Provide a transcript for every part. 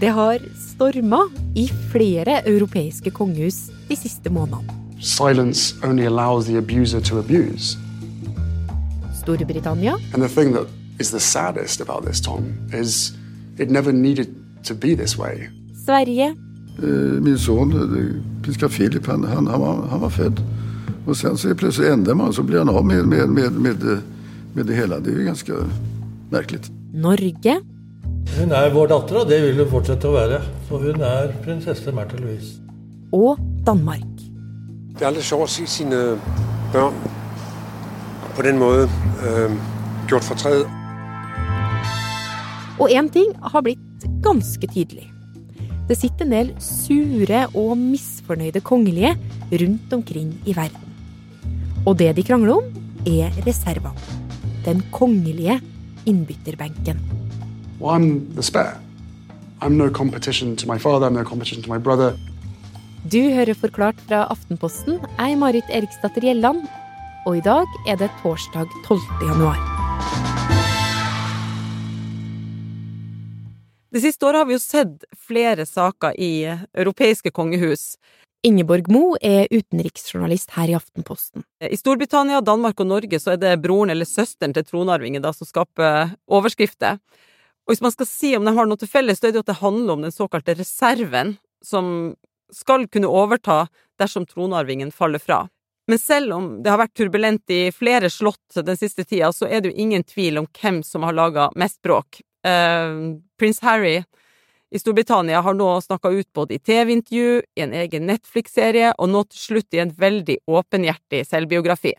Det har storma i flere europeiske kongehus de siste månedene. Silence only allows the abuser to abuse. Storbritannia And the thing that is the saddest about this, Tom, is it never needed to be this way. Sverige Eh, Min sønn, eh, prins Philip, han, han, han, var, han var født. Og sen så plutselig plötsligt man så blir han av med, med, med, med, med det hele. Det er jo ganske merkelig. Norge Hun er vår datter, og det vil hun fortsette å være. Så hun er prinsesse Märtha Louise. og Danmark. Det er litt sjovt å se sine børn på den måten øh, gjort tredje. Og én ting har blitt ganske tydelig. Det sitter en del sure og misfornøyde kongelige rundt omkring i verden. Og det de krangler om, er reservene. Den kongelige innbytterbenken. Well, I'm the spare. I'm no competition to my father, I'm no competition to my brother. Du hører Forklart fra Aftenposten. Jeg er Marit Eriksdatter Gjelland. Og i dag er det torsdag 12. januar. Det siste året har vi jo sett flere saker i europeiske kongehus. Ingeborg Mo er utenriksjournalist her i Aftenposten. I Storbritannia, Danmark og Norge så er det broren eller søsteren til tronarvingen da som skaper overskrifter. Og hvis man skal si om de har noe til felles, så er det jo at det handler om den såkalte reserven, som skal kunne overta dersom tronarvingen faller fra. Men selv om det har vært turbulent i flere slott den siste tida, så er det jo ingen tvil om hvem som har laga mest bråk. Uh, prins Harry i Storbritannia har nå snakka ut både i TV-intervju, i en egen Netflix-serie, og nå til slutt i en veldig åpenhjertig selvbiografi.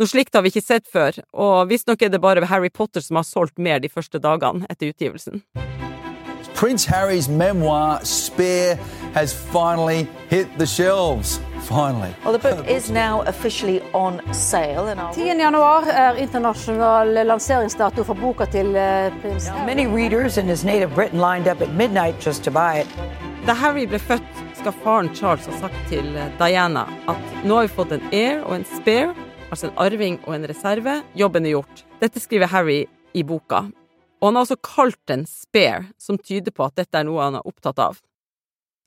Noe slikt har vi ikke sett før, og visstnok er det bare Harry Potter som har solgt mer de første dagene etter utgivelsen. Prince Harry's memoir, Spear, has finally hit the shelves. Finally. Well, the book is now officially on sale. And I'll... 10. januar er internasjonal lanseringsdato for boka til eh, prins Many readers in his native Britain lined up at midnight just to buy it. Da Harry ble født, skal faren Charles ha sagt til Diana at nå har vi fått en heir og en spare, altså en arving og en reserve. Jobben er gjort. Dette skriver Harry i boka. Og han har også kalt den spare, som tyder på at dette er noe han er opptatt av.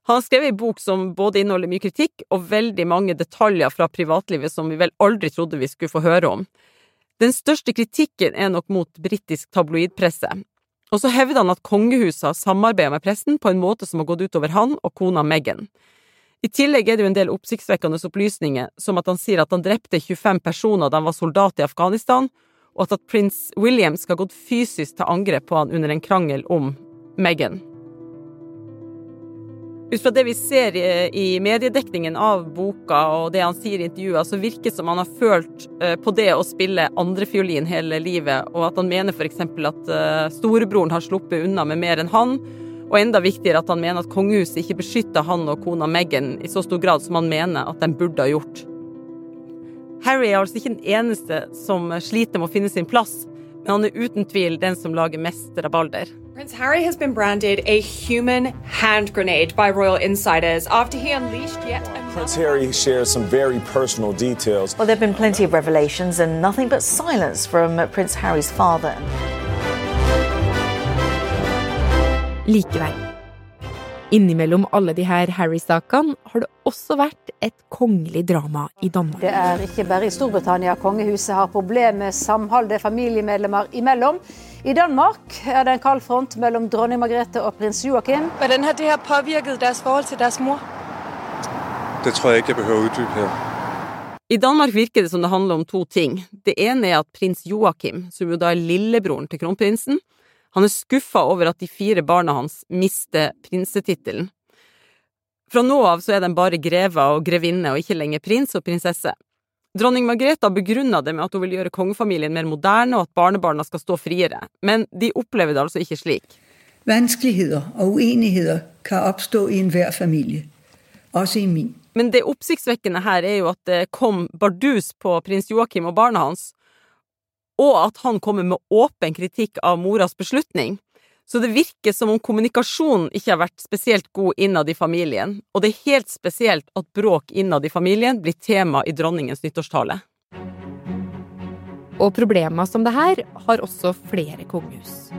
Han har skrevet en bok som både inneholder mye kritikk og veldig mange detaljer fra privatlivet som vi vel aldri trodde vi skulle få høre om. Den største kritikken er nok mot britisk tabloidpresse. Og så hevder han at kongehuset har samarbeidet med pressen på en måte som har gått utover han og kona Meghan. I tillegg er det jo en del oppsiktsvekkende opplysninger, som at han sier at han drepte 25 personer da han var soldat i Afghanistan, og at prins William skal ha gått fysisk til angrep på han under en krangel om Meghan. Ut fra det vi ser i, mediedekningen av boka og det han sier i intervjuer, så virker det som han har følt uh, på det å spille andrefiolin hele livet, og at han mener f.eks. at uh, storebroren har sluppet unna med mer enn han, og enda viktigere at han mener at kongehuset ikke beskytter han og kona Meghan i så stor grad som han mener at de burde ha gjort. Harry er altså ikke den eneste som sliter med å finne sin plass, men han er uten tvil den som lager mest rabalder. Prins Harry has been branded a human hand grenade by royal insiders after he unleashed yet another. Prince Harry shares some very personal details. Well, there have been plenty of revelations and nothing but silence from Prince Harry's father. Likevel. Innimellom alle de her Harry-sakene har det også vært et kongelig drama i Danmark. Det er ikke bare i Storbritannia kongehuset har problemer med samholdet familiemedlemmer imellom. I Danmark er det en kald front mellom dronning Margrethe og prins Joachim. Hvordan har det her påvirket deres forhold til deres mor? Det tror jeg ikke jeg behøver å utdype her. I Danmark virker det som det handler om to ting. Det ene er at prins Joakim, som jo da er lillebroren til kronprinsen, han er skuffa over at de fire barna hans mister prinsetittelen. Fra nå av så er de bare greve og grevinne, og ikke lenger prins og prinsesse. Dronning Margrethe begrunna det med at hun vil gjøre kongefamilien mer moderne, og at barnebarna skal stå friere, men de opplever det altså ikke slik. Vanskeligheter og uenigheter kan oppstå i enhver familie, også i min. Men det oppsiktsvekkende her er jo at det kom bardus på prins Joakim og barna hans, og at han kommer med åpen kritikk av moras beslutning. Så det virker som om kommunikasjonen ikke har vært spesielt god innad i familien, og det er helt spesielt at bråk innad i familien blir tema i dronningens nyttårstale. Og problemer som det her har også flere kongehus.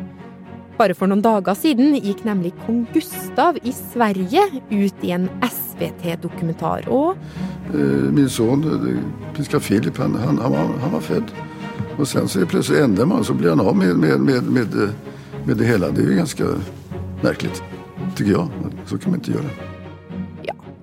Bare for noen dager siden gikk nemlig kong Gustav i Sverige ut i en SVT-dokumentar, og Eh, Min son, eh, prins Philip, han, han, han, var, han var född. Och sen så plötsligt ändrar man så blir han av med, med, med, med, med det hela. Det är ju ganska märkligt, tycker jag. Så kan man inte göra.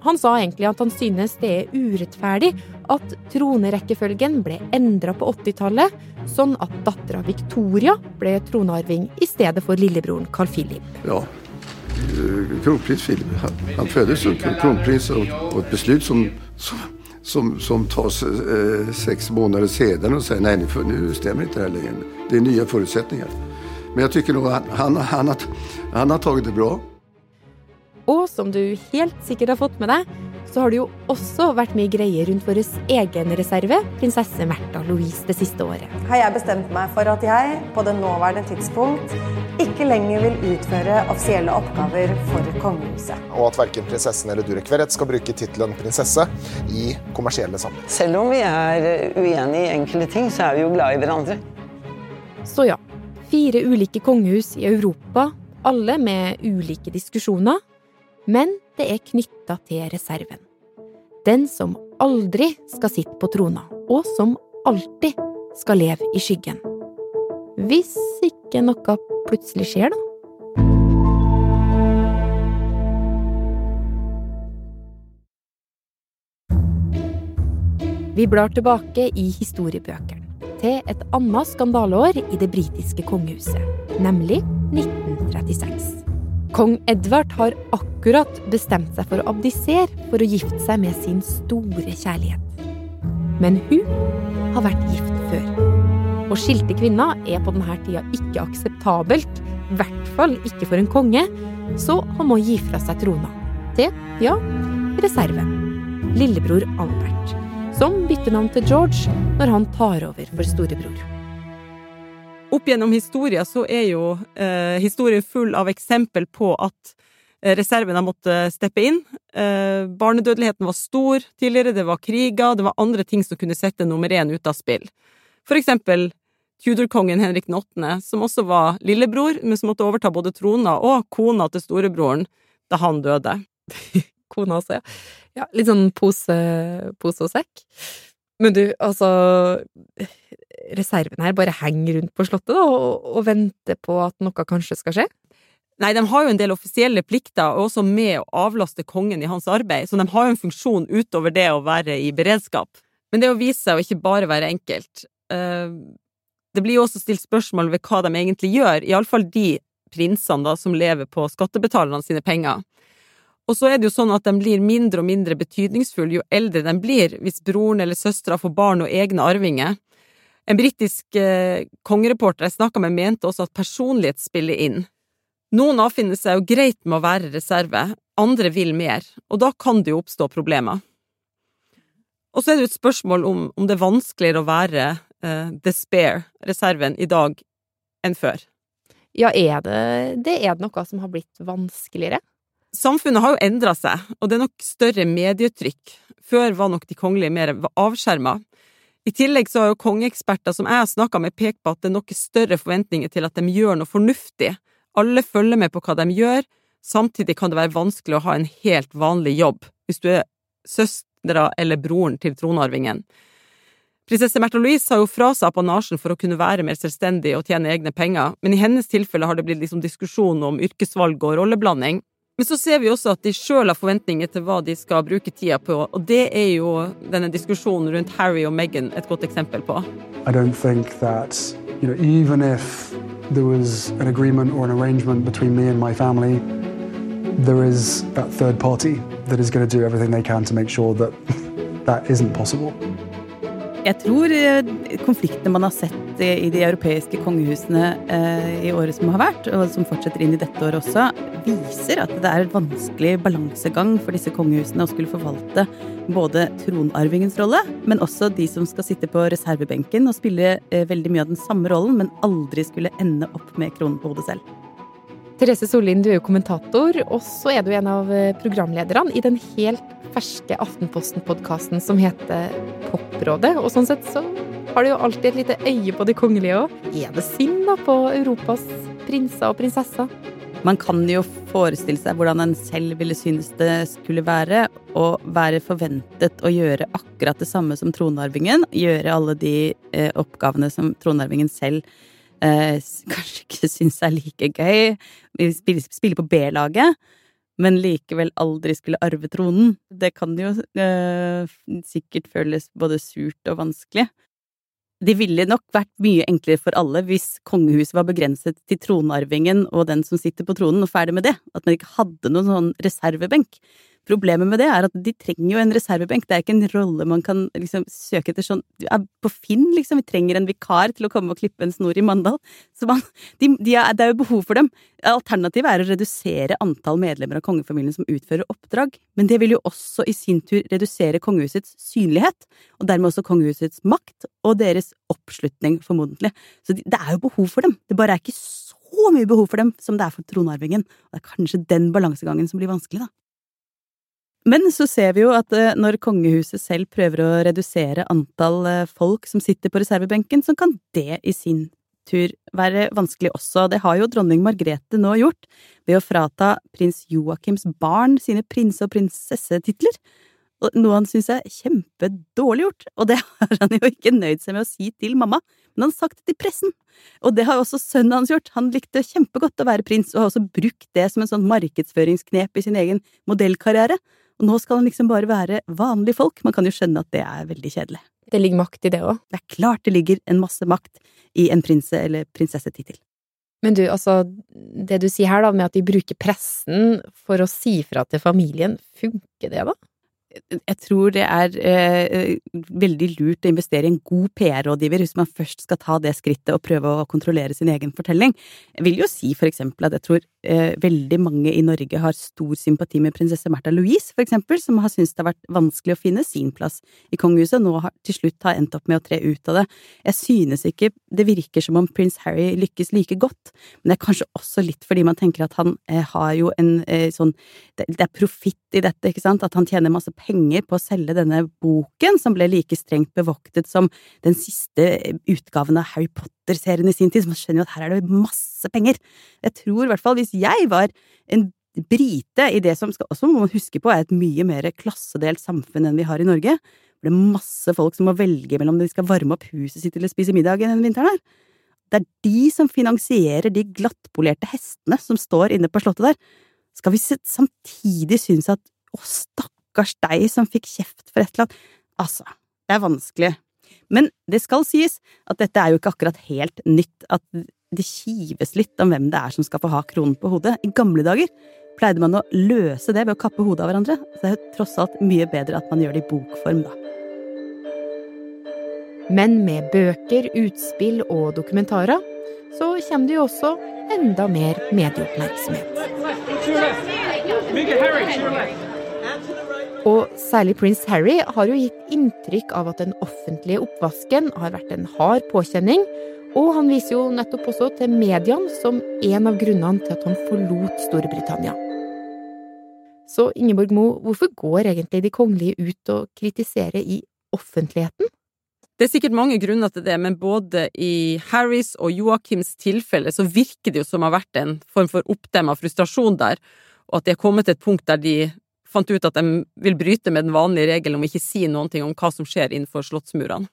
han sa egentlig at han synes det er urettferdig at tronerekkefølgen ble endra på 80-tallet, sånn at dattera Victoria ble tronarving i stedet for lillebroren Carl Philip. Ja, eh, kronprins Philip, han, han föddes som kron- kronprins och, och ett beslut som, som, som, som tas eh, sex måneder senere og sier nei, nå stemmer ikke det her lenger. Det er nye forutsetninger. Men jeg tycker han, han, han, han har tatt det bra. Og som du helt sikkert har fått med deg, så har det jo også vært mye greier rundt vår egen reserve, prinsesse Märtha Louise, det siste året. har jeg bestemt meg for at jeg på det nåværende tidspunkt ikke lenger vil utføre offisielle oppgaver for kongehuset. Og at verken prinsessen eller Durek Verrett skal bruke tittelen prinsesse i kommersielle sammenheng. Selv om vi er uenige i enkelte ting, så er vi jo glad i hverandre. Så ja, fire ulike kongehus i Europa, alle med ulike diskusjoner, men det er knytta til reserven. Den som aldri skal sitte på trona, og som alltid skal leve i skyggen. Hvis ikke noe plutselig skjer, da. Vi blar tilbake i historiebøkene til et annet skandaleår i det britiske kongehuset, nemlig 1936. Kong Edvard har akkurat bestemt seg for å abdisere for å gifte seg med sin store kjærlighet. Men hun har vært gift før. Og skilte kvinner er på denne tida ikke akseptabelt, i hvert fall ikke for en konge, så han må gi fra seg trona. Til, ja, reserven. Lillebror Albert, som bytter navn til George når han tar over for storebror. Opp gjennom historien så er jo eh, historien full av eksempel på at reservene reserven har måttet steppe inn. Eh, barnedødeligheten var stor tidligere, det var kriger, det var andre ting som kunne sette nummer én ut av spill. For eksempel Tudor-kongen Henrik 8., som også var lillebror, men som måtte overta både trona og kona til storebroren da han døde. Kona også, ja. ja litt sånn pose, pose og sekk. Men du, altså Reserven her bare henger rundt på slottet da, og, og venter på at noe kanskje skal skje? Nei, de har jo en del offisielle plikter, og også med å avlaste kongen i hans arbeid, så de har jo en funksjon utover det å være i beredskap. Men det å vise seg å ikke bare være enkelt. eh, Det blir jo også stilt spørsmål ved hva de egentlig gjør, iallfall de prinsene da som lever på skattebetalerne sine penger. Og så er det jo sånn at de blir mindre og mindre betydningsfulle jo eldre de blir, hvis broren eller søstera får barn og egne arvinger. En britisk eh, kongereporter jeg snakka med, mente også at personlighet spiller inn. Noen avfinner seg jo greit med å være reserve, andre vil mer, og da kan det jo oppstå problemer. Og så er det jo et spørsmål om, om det er vanskeligere å være eh, the spare, reserven, i dag enn før. Ja, er det, det er det noe som har blitt vanskeligere? Samfunnet har jo endra seg, og det er nok større medietrykk. Før var nok de kongelige mer avskjerma. I tillegg så har jo kongeeksperter som jeg har snakka med, pekt på at det er noe større forventninger til at de gjør noe fornuftig. Alle følger med på hva de gjør, samtidig kan det være vanskelig å ha en helt vanlig jobb hvis du er søstera eller broren til tronarvingen. Prinsesse Märtha Louise har jo fra seg apanasjen for å kunne være mer selvstendig og tjene egne penger, men i hennes tilfelle har det blitt liksom diskusjon om yrkesvalg og rolleblanding. Men så ser vi også at de sjøl har forventninger til hva de skal bruke tida på, og det er jo denne diskusjonen rundt Harry og Meghan et godt eksempel på. I don't think that, you know, even if there was an agreement or an arrangement between me and my family, there is that third party that is going to do everything they can to make sure that that isn't possible. Jeg tror eh, konfliktene man har sett i i de europeiske kongehusene eh, i året som har vært, og som fortsetter inn i dette året også, viser at det er en vanskelig balansegang for disse kongehusene å skulle forvalte både tronarvingens rolle, men også de som skal sitte på reservebenken og spille eh, veldig mye av den samme rollen, men aldri skulle ende opp med kronen på hodet selv. Therese Sollien, du er jo kommentator, og så er du en av eh, programlederne i den helt ferske Aftenposten-podkasten som heter Poprådet. Og sånn sett så har du jo alltid et lite øye på de kongelige òg. Er det synd da på Europas prinser og prinsesser? Man kan jo forestille seg hvordan en selv ville synes det skulle være å være forventet å gjøre akkurat det samme som tronarvingen. Gjøre alle de eh, oppgavene som tronarvingen selv eh, kanskje ikke syns er like gøy. Spille, spille på B-laget, men likevel aldri skulle arve tronen. Det kan jo eh, sikkert føles både surt og vanskelig. Det ville nok vært mye enklere for alle hvis kongehuset var begrenset til tronarvingen og den som sitter på tronen, og ferdig med det. At man ikke hadde noen sånn reservebenk. Problemet med det er at de trenger jo en reservebenk, det er ikke en rolle man kan liksom søke etter sånn På Finn, liksom, vi trenger en vikar til å komme og klippe en snor i Mandal. Så man, de, de er, det er jo behov for dem. Alternativet er å redusere antall medlemmer av kongefamilien som utfører oppdrag, men det vil jo også i sin tur redusere kongehusets synlighet, og dermed også kongehusets makt og deres oppslutning, formodentlig. Så det er jo behov for dem, det bare er ikke så mye behov for dem som det er for tronarvingen, og det er kanskje den balansegangen som blir vanskelig, da. Men så ser vi jo at eh, når kongehuset selv prøver å redusere antall eh, folk som sitter på reservebenken, så kan det i sin tur være vanskelig også. Det har jo dronning Margrethe nå gjort ved å frata prins Joakims barn sine prinse- og prinsessetitler. Noe han syns er kjempedårlig gjort, og det har han jo ikke nøyd seg med å si til mamma, men han har sagt det til pressen. Og det har også sønnen hans gjort. Han likte kjempegodt å være prins, og har også brukt det som en sånn markedsføringsknep i sin egen modellkarriere. Og nå skal han liksom bare være vanlige folk. Man kan jo skjønne at det er veldig kjedelig. Det ligger makt i det òg? Det er klart det ligger en masse makt i en prinse- eller prinsessetittel. Men du, altså, det du sier her da, med at de bruker pressen for å si fra til familien, funker det da? Jeg tror det er eh, veldig lurt å investere i en god PR-rådgiver hvis man først skal ta det skrittet og prøve å kontrollere sin egen fortelling. Jeg vil jo si for eksempel at jeg tror eh, veldig mange i Norge har stor sympati med prinsesse Märtha Louise, for eksempel, som har syntes det har vært vanskelig å finne sin plass i kongehuset, og nå har til slutt har endt opp med å tre ut av det. Jeg synes ikke det virker som om prins Harry lykkes like godt, men det er kanskje også litt fordi man tenker at han eh, har jo en eh, sånn Det, det er profitt i dette, ikke sant, at han tjener masse penger på å selge denne boken, som ble like strengt bevoktet som den siste utgaven av Harry Potter-serien i sin tid, så man skjønner jo at her er det masse penger. Jeg tror i hvert fall hvis jeg var en brite i det som skal også må man huske på er et mye mer klassedelt samfunn enn vi har i Norge, hvor det er masse folk som må velge mellom om de skal varme opp huset sitt eller spise middag denne vinteren her. Det er de som finansierer de glattpolerte hestene som står inne på slottet der. Skal vi samtidig synes at å, stakkars stakkars deg som fikk kjeft for et eller annet. Altså, det er vanskelig. Men det skal sies at dette er jo ikke akkurat helt nytt, at det kives litt om hvem det er som skal få ha kronen på hodet. I gamle dager pleide man å løse det ved å kappe hodet av hverandre, så det er jo tross alt mye bedre at man gjør det i bokform, da. Men med bøker, utspill og dokumentarer så kommer det jo også enda mer medieoppmerksomhet. Og særlig prins Harry har jo gitt inntrykk av at den offentlige oppvasken har vært en hard påkjenning, og han viser jo nettopp også til mediene som en av grunnene til at han forlot Storbritannia. Så Ingeborg Mo, hvorfor går egentlig de kongelige ut og kritiserer i offentligheten? Det er sikkert mange grunner til det, men både i Harrys og Joakims tilfelle så virker det jo som det har vært en form for oppdemma frustrasjon der, og at de har kommet til et punkt der de fant ut at de vil bryte med den vanlige regelen om ikke si noen ting om hva som skjer innenfor slottsmurene.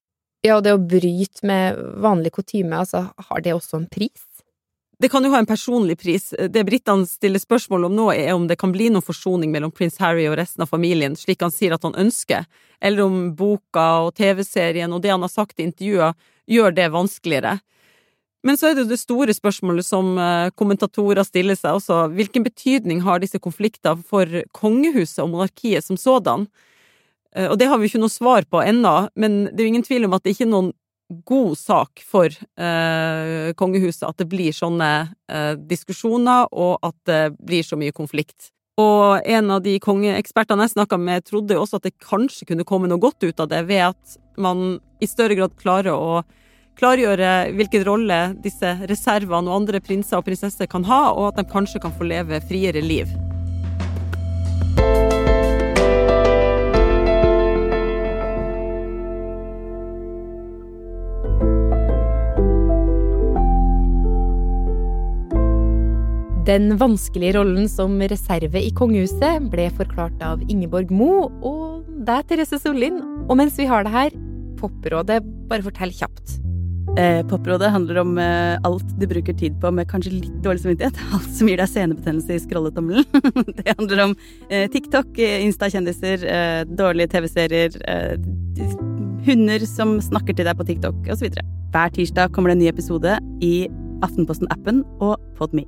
Ja, og det å bryte med vanlig kutyme, altså, har det også en pris? Det kan jo ha en personlig pris. Det britene stiller spørsmål om nå, er om det kan bli noen forsoning mellom prins Harry og resten av familien, slik han sier at han ønsker, eller om boka og TV-serien og det han har sagt i intervjuer, gjør det vanskeligere. Men så er det jo det store spørsmålet som eh, kommentatorer stiller seg også. Hvilken betydning har disse konfliktene for kongehuset og monarkiet som sådan? Eh, og det har vi ikke noe svar på ennå, men det er jo ingen tvil om at det ikke er noen god sak for eh, kongehuset at det blir sånne eh, diskusjoner, og at det blir så mye konflikt. Og en av de kongeekspertene jeg snakka med, trodde jo også at det kanskje kunne komme noe godt ut av det, ved at man i større grad klarer å klargjøre hvilken rolle disse reservene og andre prinser og prinsesser kan ha, og at de kanskje kan få leve friere liv. Den vanskelige rollen som reserve i kongehuset ble forklart av Ingeborg Mo og deg, Therese Sollien. Og mens vi har det her, Poprådet, bare fortell kjapt. Eh, Poprådet handler om eh, alt du bruker tid på med kanskje litt dårlig samvittighet. Alt som gir deg senebetennelse i scrolletommelen. det handler om eh, TikTok, eh, Insta-kjendiser, eh, dårlige TV-serier, eh, hunder som snakker til deg på TikTok osv. Hver tirsdag kommer det en ny episode i Aftenposten-appen og Podme.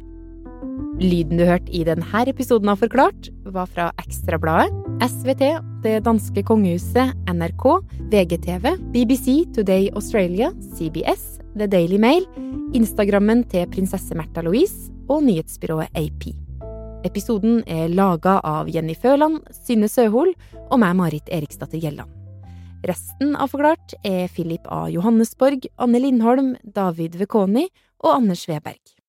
Lyden du hørte i denne episoden av Forklart, var fra Ekstrabladet, SVT, det danske kongehuset, NRK, VGTV, BBC Today Australia, CBS, The Daily Mail, Instagrammen til prinsesse Märtha Louise og nyhetsbyrået AP. Episoden er laga av Jenny Føland, Synne Søhol og meg, Marit Eriksdatter Gjelland. Resten av Forklart er Philip A. Johannesborg, Anne Lindholm, David Vekoni og Anders Sveberg.